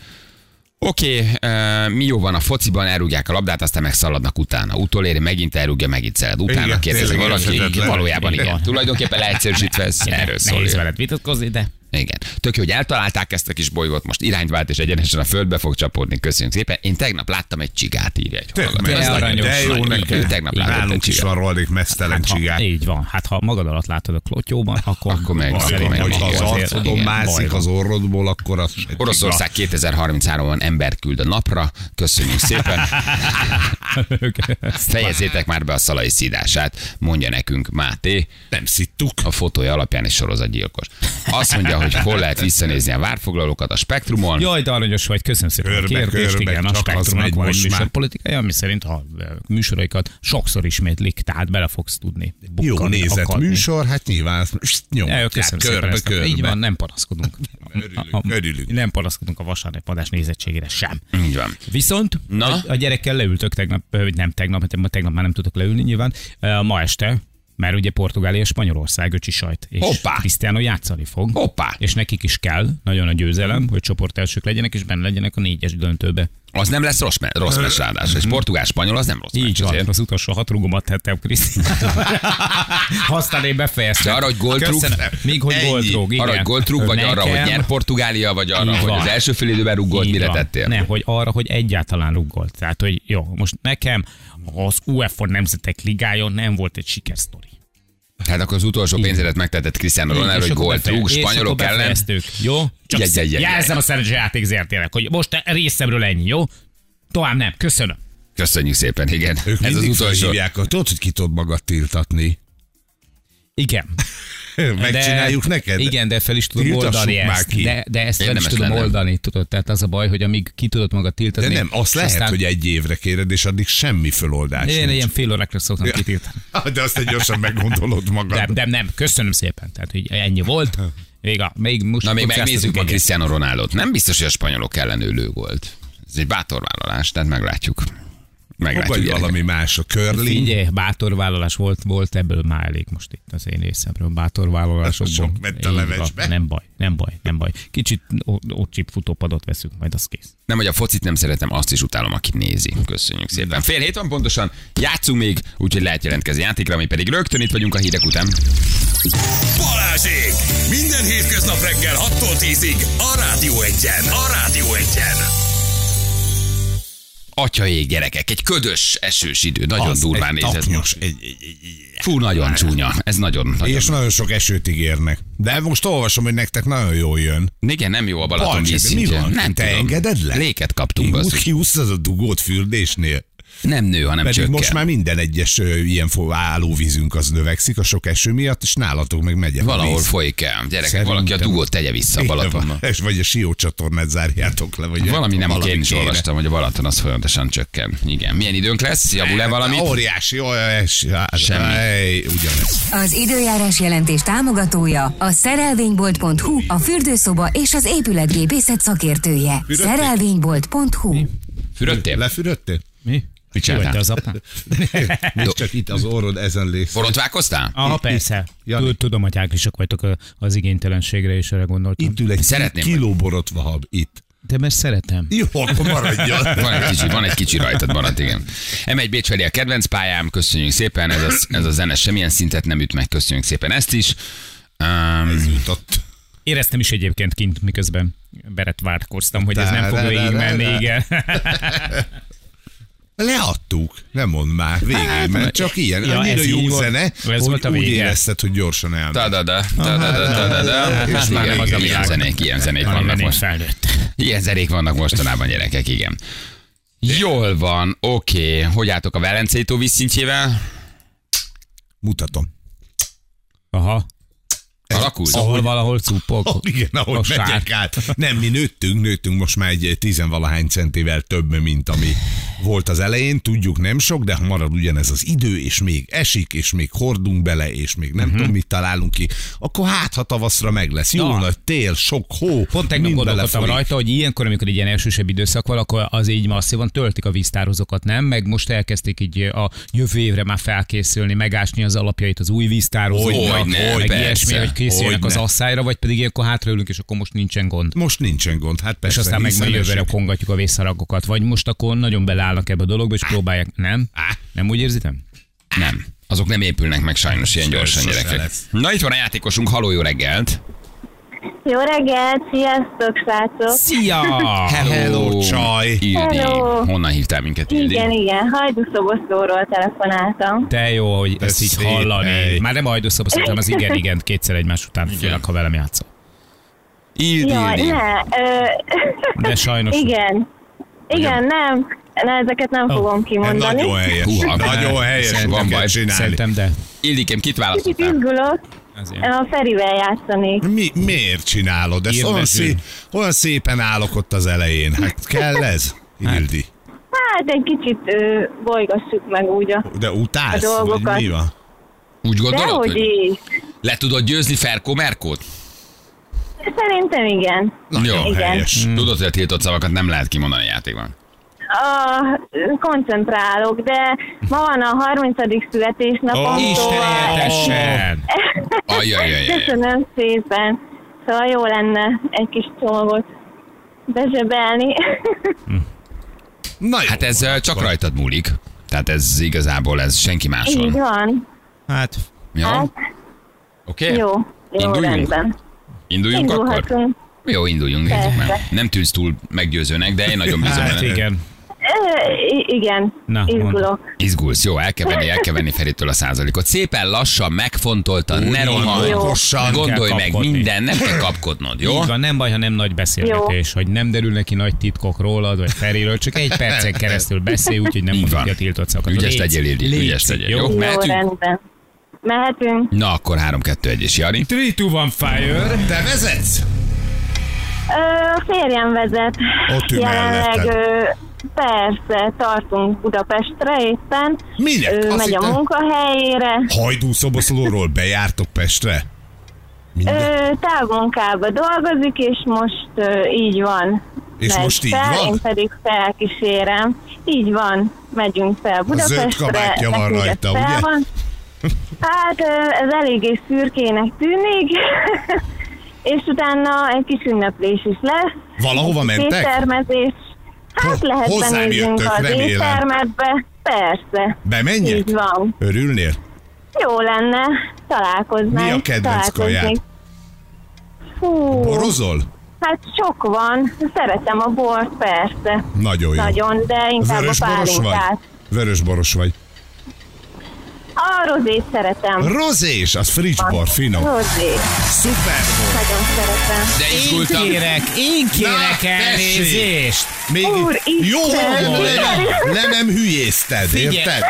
Speaker 2: Oké, okay, mi jó van a fociban, elrúgják a labdát, aztán megszaladnak utána. Utoléri megint elrúgja, megint szeled. Utána
Speaker 3: Igen,
Speaker 2: kérdezi valaki,
Speaker 3: érthetetlen.
Speaker 2: valójában igen.
Speaker 4: Igen.
Speaker 2: Tulajdonképpen leegyszerűsítve ez erről szól.
Speaker 4: Nehéz veled vitatkozni, de
Speaker 2: Igen. Tök jó, hogy eltalálták ezt a kis bolygót, most irányt vált és egyenesen a földbe fog csapódni. Köszönjük szépen. Én tegnap láttam egy csigát, írja egy hallgató.
Speaker 4: De
Speaker 2: nagyon-
Speaker 4: aranyos.
Speaker 3: de jó
Speaker 2: tegnap látott egy
Speaker 3: Nálunk is
Speaker 2: csigát.
Speaker 3: van roldék mesztelen
Speaker 4: hát, ha,
Speaker 3: csigák.
Speaker 4: így van. Hát ha magad alatt látod a klotyóban, akkor,
Speaker 2: Akkor meg-
Speaker 3: Akkor, meg, ha az arcodon mászik az orrodból, akkor az
Speaker 2: Oroszország 2033-ban ember küld a napra. Köszönjük szépen. [LAUGHS] Fejezzétek már be a szalai szídását, mondja nekünk Máté.
Speaker 3: Nem szittuk.
Speaker 2: A fotója alapján is sorozatgyilkos. Azt mondja, hogy hol lehet visszanézni a várfoglalókat a Spektrumon.
Speaker 4: Jaj, de aranyos vagy, köszönöm szépen
Speaker 3: Körbe,
Speaker 4: a kérdést.
Speaker 3: körbe,
Speaker 4: igen, a spektrumnak van egy műsorpolitikája, ami szerint a műsoraikat sokszor ismétlik, tehát bele fogsz tudni.
Speaker 3: Jó
Speaker 4: bukkani,
Speaker 3: nézett
Speaker 4: akadni.
Speaker 3: műsor, hát nyilván ezt
Speaker 4: Ja, jó,
Speaker 3: nyomják
Speaker 4: köszönöm szépen
Speaker 3: körbe,
Speaker 4: ezt.
Speaker 3: körbe.
Speaker 4: Így van, nem panaszkodunk.
Speaker 3: Örülünk,
Speaker 4: A- a-
Speaker 3: örülünk.
Speaker 4: Nem panaszkodunk a vasárnap adás nézettségére sem.
Speaker 2: Így van.
Speaker 4: Viszont
Speaker 2: Na?
Speaker 4: a, a gyerekkel leültök tegnap, vagy nem tegnap, mert tegnap már nem tudok leülni nyilván, ma este, mert ugye Portugália és Spanyolország öcsi sajt, és
Speaker 2: Hoppá!
Speaker 4: Cristiano játszani fog.
Speaker 2: Hoppá!
Speaker 4: És nekik is kell, nagyon a győzelem, hogy csoport elsők legyenek, és benne legyenek a négyes döntőbe.
Speaker 2: Az nem lesz rossz, me- rossz meccs ráadásul. És portugál-spanyol az nem rossz
Speaker 4: Így
Speaker 2: meccs
Speaker 4: van,
Speaker 2: azért.
Speaker 4: az utolsó hat rúgomat tettem Krisztián. [LAUGHS] Aztán én befejeztem.
Speaker 2: De arra, hogy?
Speaker 4: Köszönöm. Még hogy góltrúg, igen.
Speaker 2: Arra, hogy góltrúg, vagy arra, hogy
Speaker 4: Nekem-
Speaker 2: nyer Portugália, vagy arra,
Speaker 4: Így
Speaker 2: hogy
Speaker 4: van.
Speaker 2: az első fél időben rúgott,
Speaker 4: Így
Speaker 2: mire
Speaker 4: van.
Speaker 2: tettél?
Speaker 4: Nem, hogy arra, hogy egyáltalán rúgolt. Tehát, hogy jó, most nekem az UEFA Nemzetek Ligája nem volt egy sikersztori.
Speaker 2: Hát akkor az utolsó pénzedet megtetett Cristiano Ronaldo, hogy gólt rúg spanyolok ellen.
Speaker 4: Jó? Csak
Speaker 2: Jegy, jegy, jegy,
Speaker 4: jelzem a szerencsé játék zértének, hogy most részemről ennyi, jó? Tovább nem, köszönöm.
Speaker 2: Köszönjük szépen, igen.
Speaker 3: Ők
Speaker 2: Ez az utolsó.
Speaker 3: hogy tudod, hogy ki tudod magad tiltatni.
Speaker 4: Igen. [LAUGHS]
Speaker 3: Megcsináljuk
Speaker 4: de,
Speaker 3: neked?
Speaker 4: Igen, de fel is tudom
Speaker 3: Tiltassuk
Speaker 4: oldani
Speaker 3: már
Speaker 4: ezt.
Speaker 3: ki.
Speaker 4: De, de ezt fel is tudom
Speaker 2: lenne.
Speaker 4: oldani, tudod? Tehát az a baj, hogy amíg ki tudod magad
Speaker 3: De
Speaker 4: tiltani.
Speaker 3: nem, azt lehet,
Speaker 4: aztán
Speaker 3: hogy egy évre kéred, és addig semmi föloldás
Speaker 4: Én
Speaker 3: nincs.
Speaker 4: ilyen fél órákra szoktam kitiltani. [LAUGHS]
Speaker 3: De azt egy gyorsan meggondolod magad.
Speaker 4: De, de nem, köszönöm szépen. Tehát, hogy ennyi volt. Még, a, még most
Speaker 2: Na még megnézzük
Speaker 4: egyet.
Speaker 2: Cristiano Ronaldo-t. Nem biztos, hogy a spanyolok ellen ő lő volt. Ez egy bátor vállalás, tehát meglátjuk. Meglátjuk.
Speaker 3: Vagy valami más, a curling.
Speaker 4: Figyelj, bátor vállalás volt, volt, ebből már elég most itt az én részemről. Bátor vállalásokból.
Speaker 3: Sok ment a levesbe.
Speaker 4: Nem baj, nem baj, nem baj. Kicsit ócsip futópadot veszünk, majd az kész.
Speaker 2: Nem, hogy a focit nem szeretem, azt is utálom, aki nézi. Köszönjük szépen. Fél hét van pontosan, játszunk még, úgyhogy lehet jelentkezni játékra, mi pedig rögtön itt vagyunk a hírek után.
Speaker 1: Balázsék! Minden hétköznap reggel 6-tól 10-ig a Rádió Egyen. A Rádió Egyen.
Speaker 2: Atyaég gyerekek, egy ködös, esős idő, nagyon
Speaker 3: Az
Speaker 2: durván
Speaker 3: egy
Speaker 2: nézett.
Speaker 3: taknyos, egy, egy, egy.
Speaker 2: Fú, nagyon csúnya. Ez nagyon, nagyon.
Speaker 3: És nagyon sok esőt ígérnek. De most olvasom, hogy nektek nagyon jól jön.
Speaker 2: Igen, nem jó a Balaton vízszintje.
Speaker 3: mi van?
Speaker 2: Nem
Speaker 3: Te
Speaker 2: tudom.
Speaker 3: engeded le?
Speaker 2: Léket kaptunk.
Speaker 3: Úgy
Speaker 2: basszus.
Speaker 3: kiúsztad a dugót fürdésnél.
Speaker 2: Nem nő, hanem
Speaker 3: Pedig
Speaker 2: csökken.
Speaker 3: most már minden egyes ö, ilyen állóvízünk az növekszik a sok eső miatt, és nálatok meg megy
Speaker 2: Valahol
Speaker 3: víz.
Speaker 2: folyik el. Gyerekek,
Speaker 3: Szerintem-
Speaker 2: valaki a dugót tegye vissza a Balatonba. [LAUGHS]
Speaker 3: És vagy a Sió csatornát zárjátok le. Vagy
Speaker 2: Valami nem, aki én is olvastam, hogy a Balaton az folyamatosan csökken. Igen. Milyen időnk lesz? Javul-e valami?
Speaker 3: Óriási, óriási. hát,
Speaker 2: Semmi.
Speaker 3: ej, Ugyanez.
Speaker 5: Az időjárás jelentés támogatója a szerelvénybolt.hu, a fürdőszoba és az épületgépészet szakértője. Szerelvénybolt.hu
Speaker 2: Fürödtél?
Speaker 3: Lefürödtél?
Speaker 4: Mi?
Speaker 2: Mit csináltál?
Speaker 4: Az apnál? [LAUGHS]
Speaker 3: Nincs csak itt az orrod ezen lész.
Speaker 2: Borotválkoztál?
Speaker 4: Aha, persze.
Speaker 3: Jani.
Speaker 4: Tudom, hogy áglisak vagytok az igénytelenségre, és erre gondoltam.
Speaker 3: Itt ül egy
Speaker 2: Szeretném,
Speaker 3: kiló borotvahab itt.
Speaker 4: De mert szeretem.
Speaker 3: Jó, akkor maradjon. [LAUGHS]
Speaker 2: Van egy kicsi, van egy kicsi rajtad maradt, igen. M1 Bécs felé a kedvenc pályám, köszönjük szépen, ez a, ez a zene semmilyen szintet nem üt meg, köszönjük szépen ezt is. Um,
Speaker 3: Jutott.
Speaker 4: Éreztem is egyébként kint, miközben beret várkoztam, hogy ez nem fog végigmenni, igen. [LAUGHS]
Speaker 3: Leadtuk, nem mond már, végén, hát, mert hát, csak ilyen,
Speaker 4: ja,
Speaker 3: annyira jó
Speaker 4: így
Speaker 3: zene,
Speaker 4: volt,
Speaker 3: hogy
Speaker 4: volt a
Speaker 3: úgy érezted, hogy gyorsan el.
Speaker 2: Da, da, da, da, da, da, hát, da, da, és
Speaker 4: már nem az
Speaker 2: Ilyen zenék, ilyen zenék vannak most. Ilyen zenék vannak mostanában gyerekek, igen. Jól van, oké. Hogy álltok a Velencei tó vízszintjével?
Speaker 3: Mutatom.
Speaker 4: Aha.
Speaker 2: Alakult?
Speaker 4: Ahol valahol cupok.
Speaker 3: Oh, igen,
Speaker 4: a
Speaker 3: ahogy
Speaker 4: sár.
Speaker 3: megyek át. Nem, mi nőttünk, nőttünk most már egy tizenvalahány centivel több, mint ami volt az elején. Tudjuk, nem sok, de ha marad ugyanez az idő, és még esik, és még hordunk bele, és még nem
Speaker 4: Mhm.
Speaker 3: tudom, mit találunk ki, akkor hát, ha tavaszra meg lesz. Jó
Speaker 4: Na.
Speaker 3: nagy tél, sok hó,
Speaker 4: Pont tegnap gondolkodtam rajta, hogy ilyenkor, amikor egy ilyen elsősebb időszak van, akkor az így masszívan töltik a víztározókat, nem? Meg most elkezdték így a jövő évre már felkészülni, megásni az alapjait az új víztározóknak,
Speaker 2: Hogyne,
Speaker 4: meg
Speaker 2: persze.
Speaker 4: ilyesmi, hogy készüljenek az asszályra, vagy pedig ilyenkor hátraülünk, és akkor most nincsen gond.
Speaker 3: Most nincsen gond, hát
Speaker 4: És
Speaker 3: persze.
Speaker 4: aztán meg majd jövőre kongatjuk a vészharagokat. Vagy most akkor nagyon beleállnak ebbe a dologba, és próbálják. Nem? Nem úgy érzitem?
Speaker 2: Nem. Azok nem épülnek meg sajnos ilyen gyorsan, gyerekek. Na itt van a játékosunk, haló jó reggelt.
Speaker 6: Jó reggelt, sziasztok, srácok!
Speaker 4: Szia! [LAUGHS]
Speaker 3: Hello, csaj.
Speaker 2: Ildi.
Speaker 6: Hello.
Speaker 2: Honnan hívtál minket, Ildi?
Speaker 6: Igen, igen, hajdúszoboszlóról telefonáltam.
Speaker 4: De jó, hogy ezt így
Speaker 3: szép
Speaker 4: hallani.
Speaker 3: hely.
Speaker 4: Már nem ajdoszabaszok, hanem az igen, igen, kétszer egymás után, főleg, ha velem játszol.
Speaker 2: Ildi,
Speaker 6: Jaj,
Speaker 2: Ildi.
Speaker 6: ne, ö,
Speaker 4: De sajnos
Speaker 6: igen. Igen, nem, ne, ezeket nem
Speaker 4: Ó,
Speaker 6: fogom kimondani.
Speaker 3: Nagyon helyes.
Speaker 2: Húha,
Speaker 3: nagyon helyes, van
Speaker 2: baj.
Speaker 3: csinálni.
Speaker 4: szerintem, de
Speaker 2: Ildikém, kit
Speaker 6: Kicsit
Speaker 2: választottál?
Speaker 4: Azért.
Speaker 6: a Ferivel játszanék.
Speaker 3: Mi, miért csinálod ezt? Olyan, szép, olyan szépen állok ott az elején. Hát kell ez, [LAUGHS] Ildi?
Speaker 6: Hát egy kicsit ö, bolygassuk meg úgy a...
Speaker 3: De utálsz?
Speaker 6: A
Speaker 3: Vagy
Speaker 6: dolgokat.
Speaker 3: mi van?
Speaker 2: Úgy gondolod,
Speaker 6: Dehogy
Speaker 2: hogy
Speaker 6: is.
Speaker 2: le tudod győzni Ferko Merkót?
Speaker 6: Szerintem igen.
Speaker 3: Nagyon
Speaker 2: Jó.
Speaker 6: Igen.
Speaker 3: helyes.
Speaker 2: Tudod, hogy a tiltott szavakat nem lehet kimondani a játékban.
Speaker 6: A, koncentrálok, de ma van a 30. születésnapom,
Speaker 3: Ó,
Speaker 6: szóval...
Speaker 4: Isten éltessen! [LAUGHS]
Speaker 2: Ajajajaj.
Speaker 6: Köszönöm szépen. Szóval jó lenne egy kis csomagot bezsebelni.
Speaker 3: Na jó,
Speaker 2: Hát ez ö, csak rajtad múlik. Tehát ez igazából ez senki
Speaker 6: Így
Speaker 2: máson.
Speaker 6: van.
Speaker 4: Hát,
Speaker 2: Jó?
Speaker 6: Hát,
Speaker 2: Oké?
Speaker 6: jó. Jó,
Speaker 2: Induljunk?
Speaker 6: rendben.
Speaker 2: Induljunk akkor? Jó, induljunk. nézzük meg. Nem tűnsz túl meggyőzőnek, de én nagyon bízom
Speaker 4: hát
Speaker 2: benne.
Speaker 4: igen.
Speaker 6: Igen,
Speaker 4: Na,
Speaker 6: izgulok.
Speaker 2: Izgulsz, jó, el kell venni, el kell venni Feritől a százalékot. Szépen lassan, megfontoltan, ne rohanj, gondolj meg
Speaker 4: kapkodni.
Speaker 2: minden, nem kell kapkodnod, jó?
Speaker 4: Így van, nem baj, ha nem nagy beszélgetés, hogy nem derül neki nagy titkok rólad, vagy Feriről, csak egy percen [LAUGHS] keresztül beszél, úgyhogy nem
Speaker 2: van.
Speaker 4: a tiltott szakatot.
Speaker 2: Ügyes legyél, Ildi, ügyes legyél, jó?
Speaker 6: Jó,
Speaker 2: Mehetünk?
Speaker 6: rendben. Mehetünk.
Speaker 2: Na akkor 3-2-1 és Jani.
Speaker 4: 3, 2, 1, fire!
Speaker 3: Te vezetsz?
Speaker 6: A férjem vezet.
Speaker 3: Ott ül
Speaker 6: Jelenleg
Speaker 3: melletted.
Speaker 6: persze tartunk Budapestre éppen.
Speaker 3: Minek?
Speaker 6: Ő
Speaker 3: Azt
Speaker 6: megy a munkahelyére.
Speaker 3: Hajdúszoboszlóról bejártok Pestre? Minden?
Speaker 6: Ö, távmunkába dolgozik, és most ö, így van.
Speaker 3: És
Speaker 6: Megy
Speaker 3: most így
Speaker 6: fel,
Speaker 3: van?
Speaker 6: Én pedig felkísérem. Így van, megyünk fel Budapestre.
Speaker 3: zöld kabátja van rajta, ugye?
Speaker 6: Van. [LAUGHS] Hát ö, ez eléggé szürkének tűnik. [LAUGHS] és utána egy kis ünneplés is lesz.
Speaker 3: Valahova mentek?
Speaker 6: Éttermezés. Hát
Speaker 3: Ho-
Speaker 6: lehet
Speaker 3: hozzám jöttök,
Speaker 6: az
Speaker 3: remélem.
Speaker 6: Persze.
Speaker 3: Bemenjek?
Speaker 6: Így van.
Speaker 3: Örülnél?
Speaker 6: Jó lenne találkoznánk.
Speaker 3: Mi a kedvenc kaját?
Speaker 6: Fú,
Speaker 3: Borozol?
Speaker 6: hát sok van. Szeretem a bort, persze.
Speaker 3: Nagyon jó.
Speaker 6: Nagyon, de inkább
Speaker 3: Vörös
Speaker 6: a
Speaker 3: boros vagy?
Speaker 6: pálinkát.
Speaker 3: Vörös boros vagy.
Speaker 6: A rozét szeretem.
Speaker 3: Rozés, az fricsbor, finom.
Speaker 6: Rozé.
Speaker 3: Szuper.
Speaker 6: Nagyon szeretem.
Speaker 2: De
Speaker 4: Én
Speaker 2: izgultam.
Speaker 4: kérek, én kérek
Speaker 3: Na,
Speaker 4: elnézést!
Speaker 3: Még
Speaker 6: Úristen!
Speaker 3: jó, hogy le, le nem hülyézted,
Speaker 4: Figyelj,
Speaker 3: érted?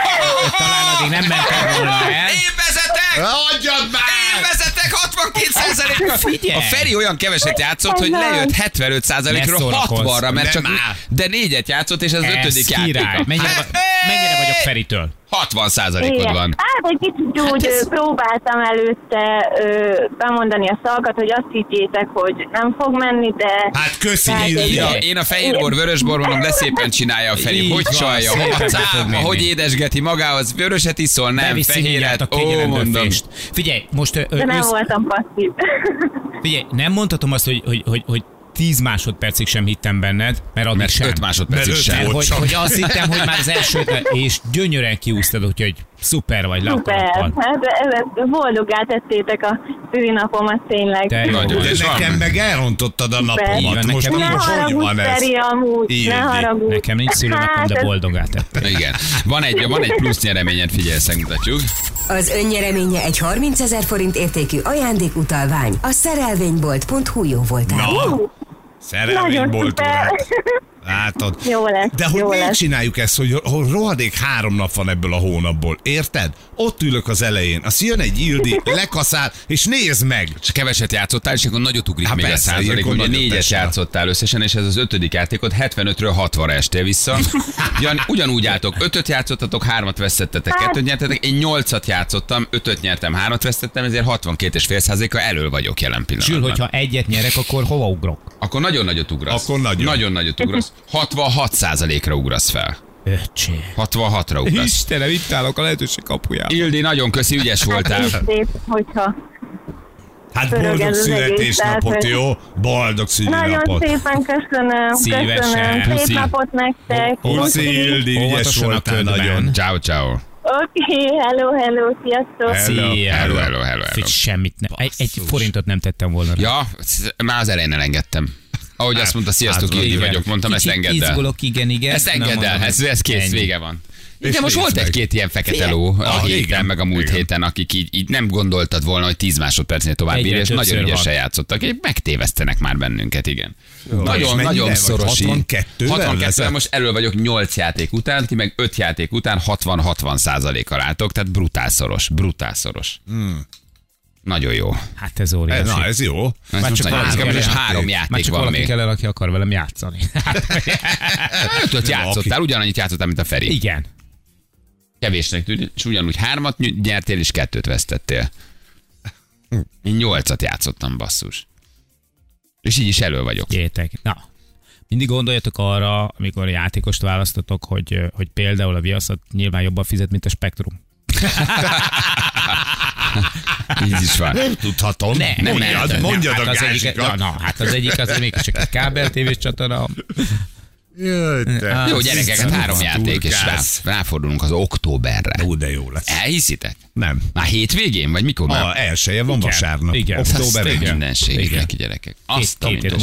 Speaker 4: talán addig nem mentem volna el.
Speaker 2: Én vezetek!
Speaker 3: Adjad
Speaker 2: Én
Speaker 3: már!
Speaker 2: vezetek 62
Speaker 4: Figyelj!
Speaker 2: A Feri olyan keveset játszott, hogy lejött 75 ról
Speaker 4: Ne szórakozz.
Speaker 2: 60-ra, mert
Speaker 3: Nem
Speaker 2: csak de négyet játszott, és ez az
Speaker 4: Ez
Speaker 2: ötödik
Speaker 4: király.
Speaker 2: játéka.
Speaker 4: Mennyire,
Speaker 2: Hát,
Speaker 4: mennyire vagyok Feritől?
Speaker 2: 60 százalékod van.
Speaker 6: Hát egy kicsit úgy
Speaker 2: ez-
Speaker 6: próbáltam előtte ö, bemondani a szalkat, hogy azt higgyétek, hogy nem fog menni, de...
Speaker 3: Hát köszi,
Speaker 6: Hát.
Speaker 2: Ja, én a fehérbor, vörösbor mondom, de szépen csinálja a Feri. Hogy csalja, hogy
Speaker 4: menni.
Speaker 2: hogy édesgeti magához, vöröset iszol, nem,
Speaker 4: Beviszi
Speaker 2: fehéret,
Speaker 4: a
Speaker 2: ó, mondom.
Speaker 4: döfést. Figyelj, most ö,
Speaker 6: De nem
Speaker 4: ősz,
Speaker 6: voltam passzív.
Speaker 4: figyelj, nem mondhatom azt, hogy, hogy, hogy, hogy 10 másodpercig sem hittem benned, mert addig
Speaker 2: Mert
Speaker 4: sem.
Speaker 2: 5 másodpercig
Speaker 3: Mert
Speaker 2: sem.
Speaker 4: Mert
Speaker 3: volt
Speaker 4: hogy, hogy azt hittem, hogy már az első és gyönyörűen kiúztad, úgyhogy szuper vagy
Speaker 6: Szuper, hát ez, boldoggá tettétek a szülinapomat tényleg.
Speaker 4: Te
Speaker 2: Nagyon.
Speaker 3: De
Speaker 2: És van.
Speaker 3: nekem meg elrontottad a
Speaker 4: Így
Speaker 3: napomat.
Speaker 4: van,
Speaker 3: Most,
Speaker 4: nekem
Speaker 6: Ne
Speaker 3: most hogy van ez?
Speaker 6: Amúgy,
Speaker 3: Ildi.
Speaker 6: ne haragudj.
Speaker 4: Nekem nincs szülőnapom,
Speaker 6: Hát,
Speaker 4: de
Speaker 6: ez-
Speaker 4: boldogá tettem.
Speaker 2: Igen. Van egy, van egy plusz nyereményed, figyelj, ezt megmutatjuk.
Speaker 5: Az önnyereménye egy 30 ezer forint értékű ajándékutalvány a szerelvénybolt.hu jó voltál.
Speaker 3: Na,
Speaker 6: Nagyon
Speaker 3: szerelvénybolt
Speaker 6: szuper.
Speaker 3: urák. [LAUGHS] Látod?
Speaker 6: Jó lesz,
Speaker 3: De hogy
Speaker 6: jó
Speaker 3: miért
Speaker 6: lesz.
Speaker 3: csináljuk ezt, hogy, rohadék három nap van ebből a hónapból? Érted? Ott ülök az elején, azt jön egy Ildi, [LAUGHS] lekaszál, és nézd meg!
Speaker 2: És keveset játszottál, és akkor nagyot ugrik
Speaker 3: Há,
Speaker 2: még
Speaker 3: persze,
Speaker 2: a százalék. Ugye négyet
Speaker 3: esel.
Speaker 2: játszottál összesen, és ez az ötödik játékot 75-ről 60-ra estél vissza. [LAUGHS] Ugyan, ugyanúgy álltok, ötöt játszottatok, hármat vesztettetek, kettőt nyertetek, én nyolcat játszottam, ötöt nyertem, hármat vesztettem, ezért 62 és fél százaléka elől vagyok jelen
Speaker 4: Sül,
Speaker 2: pillanatban.
Speaker 4: hogyha egyet nyerek, akkor hova ugrok?
Speaker 2: Akkor nagyon nagyot ugrasz.
Speaker 3: Akkor nagyon.
Speaker 2: Nagyon nagyot ugrasz. 66 százalékra ugrasz fel.
Speaker 4: Öcsé.
Speaker 2: 66-ra ugrasz.
Speaker 4: Istenem, itt állok a lehetőség kapujában.
Speaker 2: Ildi, nagyon köszi, ügyes voltál.
Speaker 6: Szép, hogyha
Speaker 3: Hát boldog születésnapot, jó? Boldog
Speaker 6: Nagyon
Speaker 3: szülinapot.
Speaker 6: szépen köszönöm,
Speaker 4: Szívesen.
Speaker 6: köszönöm. Szép napot nektek.
Speaker 3: Puszi, Ildi, ügyes voltál nagyon.
Speaker 2: Ciao, ciao.
Speaker 6: Oké, hello, hello, sziasztok.
Speaker 3: Hello.
Speaker 4: Szia.
Speaker 2: Hello, hello, hello, hello.
Speaker 4: Semmit nem. Egy, egy forintot nem tettem volna rá.
Speaker 2: Ja, már az elején elengedtem. Ahogy azt mondta, sziasztok,
Speaker 3: hát,
Speaker 2: Ildi vagyok, mondtam, ezt
Speaker 4: Kicsit
Speaker 2: engedd el.
Speaker 4: Izgulok, igen, igen.
Speaker 2: Ezt engedd el, ez, ez kész,
Speaker 4: ennyi.
Speaker 2: vége van.
Speaker 3: És
Speaker 2: Igen, most volt egy-két ilyen fekete ló a
Speaker 3: Ah,
Speaker 2: héten,
Speaker 3: igen,
Speaker 2: meg a múlt
Speaker 3: igen.
Speaker 2: héten, akik így, így nem gondoltad volna, hogy 10 másodpercnél tovább bír, és nagyon ügyesen játszottak. Így megtévesztenek már bennünket, igen.
Speaker 3: és
Speaker 2: Nagyon, nagyon szoros.
Speaker 3: 62-vel
Speaker 2: 62
Speaker 3: vezet?
Speaker 2: most elő vagyok 8 játék után, ti meg 5 játék után 60-60 százalékkal álltok, tehát brutál szoros, brutál szoros. Nagyon jó.
Speaker 4: Hát ez óriási.
Speaker 3: Na, ez jó.
Speaker 2: Ez
Speaker 4: Már csak valaki
Speaker 2: izgalmas, és három
Speaker 4: Már
Speaker 2: játék
Speaker 4: csak
Speaker 2: van
Speaker 4: valaki
Speaker 2: még.
Speaker 4: kell el, aki akar velem játszani. [LAUGHS]
Speaker 2: Ötöt játszottál, ugyanannyit játszottál, mint a Feri.
Speaker 4: Igen.
Speaker 2: Kevésnek tűnik, és ugyanúgy hármat ny- nyertél, és kettőt vesztettél. Én nyolcat játszottam, basszus. És így is elő vagyok.
Speaker 4: Gyertek. Na, mindig gondoljatok arra, amikor a játékost választotok, hogy, hogy például a viaszat nyilván jobban fizet, mint a spektrum. [LAUGHS] [LAUGHS]
Speaker 2: Így is van.
Speaker 3: Nem tudhatom.
Speaker 4: Ne,
Speaker 2: nem,
Speaker 3: mondjad,
Speaker 2: nem,
Speaker 3: mondjad
Speaker 4: hát
Speaker 3: a
Speaker 4: az egyik, na, na, hát az egyik az még csak egy kábel tévés csatorna.
Speaker 3: Jaj, te.
Speaker 2: Jó, gyerekek, hát három játék, és rá, ráfordulunk az októberre.
Speaker 3: Ú, de jó lesz.
Speaker 2: Elhiszitek?
Speaker 3: Nem.
Speaker 2: Már hétvégén, vagy mikor már?
Speaker 3: A elsője van vasárnap.
Speaker 4: Igen.
Speaker 3: Október egy.
Speaker 4: igen. Igen.
Speaker 2: neki, gyerekek. Azt a
Speaker 4: két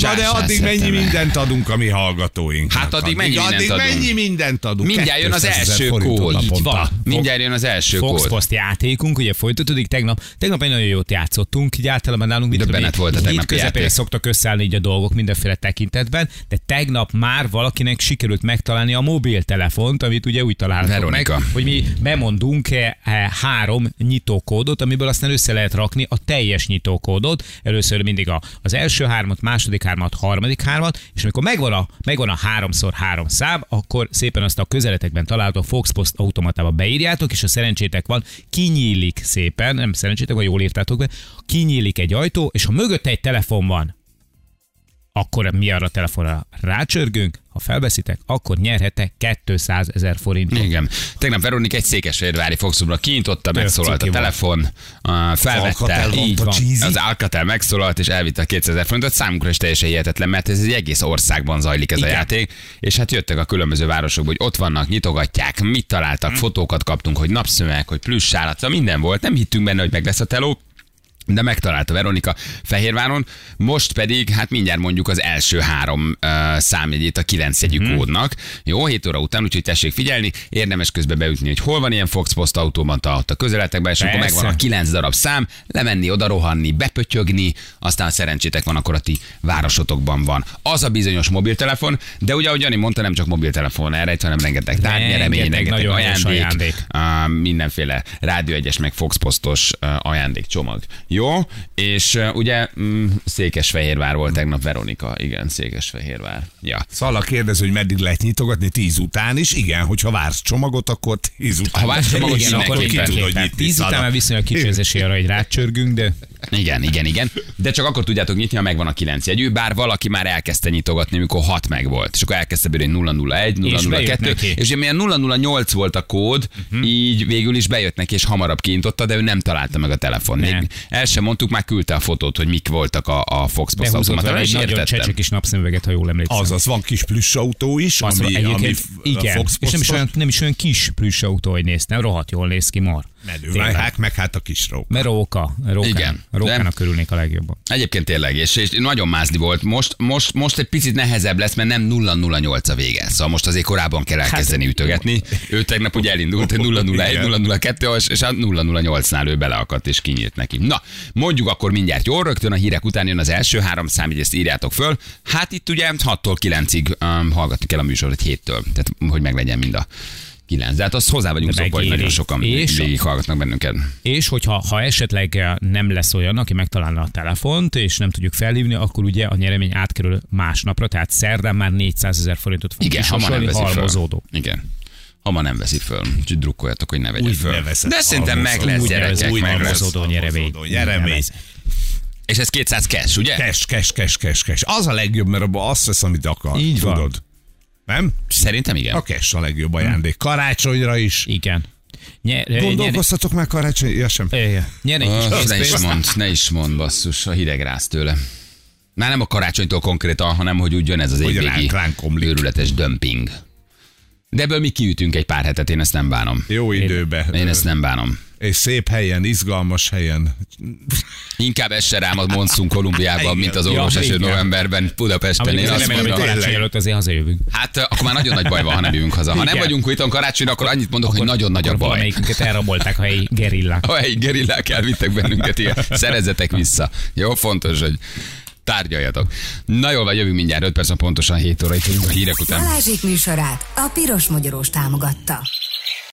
Speaker 3: Na de addig mennyi mindent adunk a mi hallgatóinknak.
Speaker 2: Hát addig mennyi mindent
Speaker 3: addig
Speaker 2: adunk?
Speaker 3: mennyi mindent adunk?
Speaker 2: Mindjárt jön az
Speaker 3: 200 000
Speaker 2: első
Speaker 3: naponta.
Speaker 2: Így van. Mindjárt jön az első
Speaker 4: Fox
Speaker 2: kód.
Speaker 4: Post játékunk, ugye folytatódik tegnap. Tegnap egy nagyon jót játszottunk, így általában nálunk mit
Speaker 2: Döbbenet volt a tegnapi
Speaker 4: közepén
Speaker 2: játék.
Speaker 4: szoktak összeállni így a dolgok mindenféle tekintetben, de tegnap már valakinek sikerült megtalálni a mobiltelefont, amit ugye úgy találtak
Speaker 2: Veronika.
Speaker 4: meg, hogy mi bemondunk eh, három nyitókódot, amiből aztán össze lehet rakni a teljes nyitókódot. Először mindig az első hármat, második hármat, harmadik hármat, és amikor megvan a, megvan a háromszor három szám, akkor szépen azt a közeletekben található Fox Post automatába beírjátok, és a szerencsétek van, kinyílik szépen, nem szerencsétek van, jól írtátok be, kinyílik egy ajtó, és ha mögötte egy telefon van, akkor mi arra a telefonra rácsörgünk, ha felveszitek, akkor nyerhetek 200 ezer forintot.
Speaker 2: Igen. Tegnap Veronika egy székesfehérvári Foxumra kinyitotta, megszólalt a telefon, uh, felvette,
Speaker 3: Alcatel
Speaker 2: így van. Az Alcatel megszólalt, és elvitte a 200 ezer forintot. Számunkra is teljesen hihetetlen, mert ez egy egész országban zajlik ez
Speaker 4: Igen.
Speaker 2: a játék, és hát jöttek a különböző városokból, hogy ott vannak, nyitogatják, mit találtak, fotókat kaptunk, hogy napszömek, hogy plusz állat, minden volt. Nem hittünk benne, hogy meg lesz a teló, de megtalálta Veronika Fehérváron, most pedig, hát mindjárt mondjuk az első három uh, számjegyét a kilenc jegyű
Speaker 4: Mhm.
Speaker 2: kódnak. Jó, 7 óra után, úgyhogy tessék figyelni, érdemes közben beütni, hogy hol van ilyen Fox Post autóban ott a közeletekben, és akkor megvan a kilenc darab szám, lemenni, oda rohanni, bepötyögni, aztán szerencsétek van, akkor a ti városotokban van. Az a bizonyos mobiltelefon, de ugye, ahogy Jani mondta, nem csak mobiltelefon erre, hanem rengeteg tárgyeremény,
Speaker 4: Rengeteg
Speaker 2: rengeteg ajándék,
Speaker 4: ajándék.
Speaker 2: Uh, mindenféle Rádió egyes meg Fox Postos uh, ajándékcsomag. Jó, és uh, ugye mm, Székesfehérvár volt tegnap Veronika, igen, Székesfehérvár. Ja.
Speaker 3: Szala kérdez, hogy meddig lehet nyitogatni, tíz után is. Igen, hogyha vársz csomagot, akkor tíz után.
Speaker 2: Ha vársz csomagot,
Speaker 4: Igen, akkor
Speaker 3: ki tud, hogy
Speaker 4: mindenképpen.
Speaker 3: nyitni,
Speaker 4: Tíz után már viszonylag kicsi az esély arra, hogy rácsörgünk, de
Speaker 2: Igen, igen, igen. De csak akkor tudjátok nyitni, ha megvan a kilenc jegyű, bár valaki már elkezdte nyitogatni, amikor 6 meg volt. És akkor elkezdte bírni 001,
Speaker 4: És bejött
Speaker 2: 002,
Speaker 4: neki.
Speaker 2: és ugye milyen 008 volt a kód,
Speaker 4: Mhm.
Speaker 2: így végül is bejött neki, és hamarabb kiintotta, de ő nem találta meg a telefon. Még
Speaker 4: Nem.
Speaker 2: Első sem mondtuk, már küldte a fotót, hogy mik voltak a, a Fox
Speaker 4: vele
Speaker 2: és
Speaker 4: egy nagyon csecsek kis napszemüveget, ha jól emlékszem.
Speaker 3: Azaz, van kis plüss autó is,
Speaker 4: Azt
Speaker 3: ami, ami
Speaker 4: igen,
Speaker 3: Fox
Speaker 4: és nem is, olyan, nem is olyan kis plüss autó, hogy néztem, rohadt jól néz ki mar.
Speaker 3: Medővágák, hát meg hát a kis rók.
Speaker 4: Mert róka, rókán,
Speaker 2: Igen,
Speaker 4: rókának
Speaker 2: de-
Speaker 4: körülnék a legjobban.
Speaker 2: Egyébként tényleg, és, és nagyon mázli volt. Most, most, most egy picit nehezebb lesz, mert nem 008 a vége. Szóval most azért korábban kell elkezdeni
Speaker 4: Hát,
Speaker 2: ütögetni. Ő tegnap ugye elindult, 001, 002 és a 008-nál ő beleakadt és kinyílt neki. Na, mondjuk akkor mindjárt jól, rögtön a hírek után jön az első három szám, így ezt írjátok föl. Hát itt ugye 6-tól 9-ig um, hallgatni kell a műsort, 7-től, tehát hogy meglegyen mind a 9. De hát azt hozzá vagyunk szokva, hogy nagyon sokan
Speaker 4: És-
Speaker 2: végighallgatnak bennünket.
Speaker 4: És hogyha ha esetleg nem lesz olyan, aki megtalálna a telefont, és nem tudjuk felhívni, akkor ugye a nyeremény átkerül másnapra, tehát szerdán már 400 ezer forintot fog
Speaker 2: Igen, ha ma nem veszi föl.
Speaker 4: halmozódó.
Speaker 2: Igen. Ha ma nem veszi föl, úgyhogy drukkoljatok, hogy ne vegye föl. De szerintem meg lesz, gyerekek, meg lesz.
Speaker 4: halmozódó nyeremény.
Speaker 3: Halmozódó nyeremény.
Speaker 2: És ez 200 cash, ugye?
Speaker 3: Kes, kes, kes, kes, kes. Az a legjobb, mert abban azt vesz, amit akar.
Speaker 4: Így van.
Speaker 3: Tudod? Nem?
Speaker 2: Szerintem igen.
Speaker 3: A kes a legjobb ajándék. Karácsonyra is.
Speaker 4: Igen. Nyer,
Speaker 3: Gondolkoztatok már karácsony? Ja, sem.
Speaker 4: nyer egy
Speaker 2: Ah, ne is mond, ne is mond, basszus, a hideg ráz tőle. Már nem a karácsonytól konkrétan, hanem hogy úgy jön ez az
Speaker 3: Hogy
Speaker 2: évvégi
Speaker 3: ránk- ránk
Speaker 2: őrületes dömping. De ebből mi kiütünk egy pár hetet, én ezt nem bánom.
Speaker 3: Jó időbe.
Speaker 2: Én ezt nem bánom.
Speaker 3: És szép helyen, izgalmas helyen.
Speaker 2: Inkább essen rám a monszun Kolumbiában, mint az orvos
Speaker 4: Ja,
Speaker 2: eső
Speaker 4: igen.
Speaker 2: novemberben Budapesten.
Speaker 4: Amíg
Speaker 2: Én azt
Speaker 4: remélem, hogy
Speaker 2: mondom,
Speaker 4: karácsony előtt azért hazajövünk.
Speaker 2: hát akkor már nagyon nagy baj van, ha nem jövünk haza. Ha nem
Speaker 4: Igen.
Speaker 2: vagyunk itt karácsonyra, akkor annyit mondok, hogy nagyon nagy a
Speaker 4: Akkor
Speaker 2: baj.
Speaker 4: valamelyikünket elrabolták a helyi gerillák.
Speaker 2: Ha egy gerillák elvittek bennünket, igen. Szerezzetek vissza. Jó, fontos, hogy tárgyaljatok. Na jól van, jövünk mindjárt 5 perc, pontosan 7 óra, itt a hírek után.
Speaker 5: Balázsék műsorát a Piros Magyarós támogatta.